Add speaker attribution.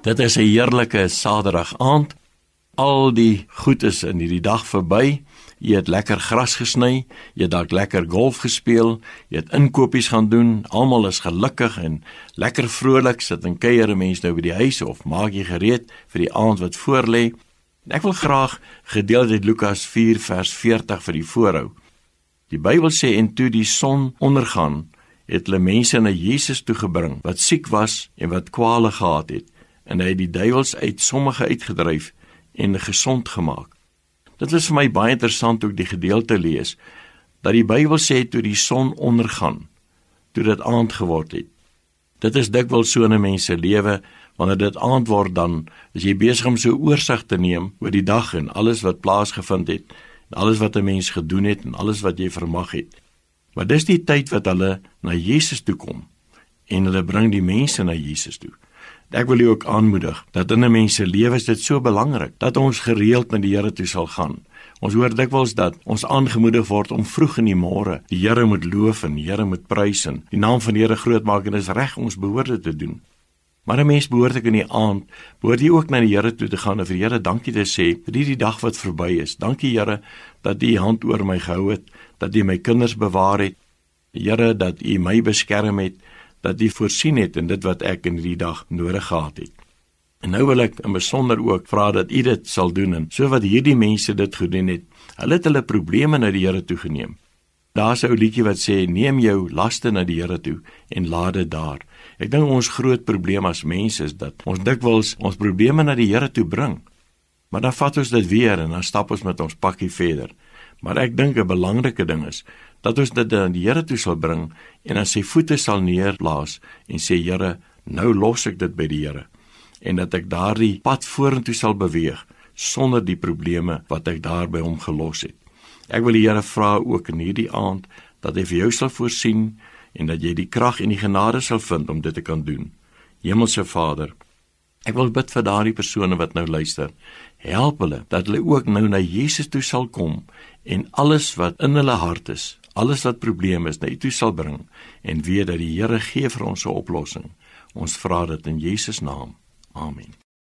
Speaker 1: Dit is 'n heerlike Saterdag aand. Al die goed is in hierdie dag verby. Jy het lekker gras gesny, jy het dalk lekker golf gespeel, jy het inkopies gaan doen. Almal is gelukkig en lekker vrolik sit en kuier mense nou by die huis of maak jy gereed vir die aand wat voorlê. Ek wil graag gedeelte uit Lukas 4 vers 40 vir die voorhou. Die Bybel sê en toe die son ondergaan, het hulle mense na Jesus toe gebring wat siek was en wat kwale gehad het en hy het die duiwels uit sommige uitgedryf en gesond gemaak. Dit was vir my baie interessant ook die gedeelte lees dat die Bybel sê toe die son ondergaan, toe dit aand geword het. Dit is dikwels so in 'n mens se lewe wanneer dit aand word dan is jy besig om so oorsig te neem oor die dag en alles wat plaasgevind het en alles wat 'n mens gedoen het en alles wat jy vermag het. Maar dis die tyd wat hulle na Jesus toe kom en hulle bring die mense na Jesus toe. Ek wil jou ook aanmoedig dat in 'n mens se lewe is dit so belangrik dat ons gereeld na die Here toe sal gaan. Ons hoor dikwels dat ons aangemoedig word om vroeg in die môre die Here moet loof en die Here moet prys en die naam van die Here groot maak en dis reg ons behoort dit te doen. Maar 'n mens behoort ek in die aand behoort jy ook na die Here toe te gaan en vir die Here dankie te sê vir hierdie dag wat verby is. Dankie Here dat U hand oor my gehou het, dat U my kinders bewaar het. Here dat U my beskerm het, dat U voorsien het in dit wat ek in hierdie dag nodig gehad het. En nou wil ek in besonder ook vra dat U dit sal doen en so wat hierdie mense dit gedoen het, hulle het hulle probleme na die Here toe geneem. Daar's 'n ou liedjie wat sê neem jou laste na die Here toe en laat dit daar. Ek dink ons groot probleem as mense is dat ons dikwels ons probleme na die Here toe bring. Maar dan vat ons dit weer en dan stap ons met ons pakkie verder. Maar ek dink 'n belangrike ding is dat ons dit aan die Here toe sal bring en aan sy voete sal neerplaas en sê Here, nou los ek dit by die Here en dat ek daardie pad vorentoe sal beweeg sonder die probleme wat ek daar by hom gelos het. Ek wil die Here vra ook in hierdie aand dat hy vir jou sal voorsien en dat jy die krag en die genade sal vind om dit te kan doen. Hemelse Vader, ek wil bid vir daardie persone wat nou luister. Help hulle dat hulle ook nou na Jesus toe sal kom en alles wat in hulle hart is, alles wat probleme is, na U toe sal bring en weet dat die Here gee vir ons 'n oplossing. Ons vra dit in Jesus naam. Amen.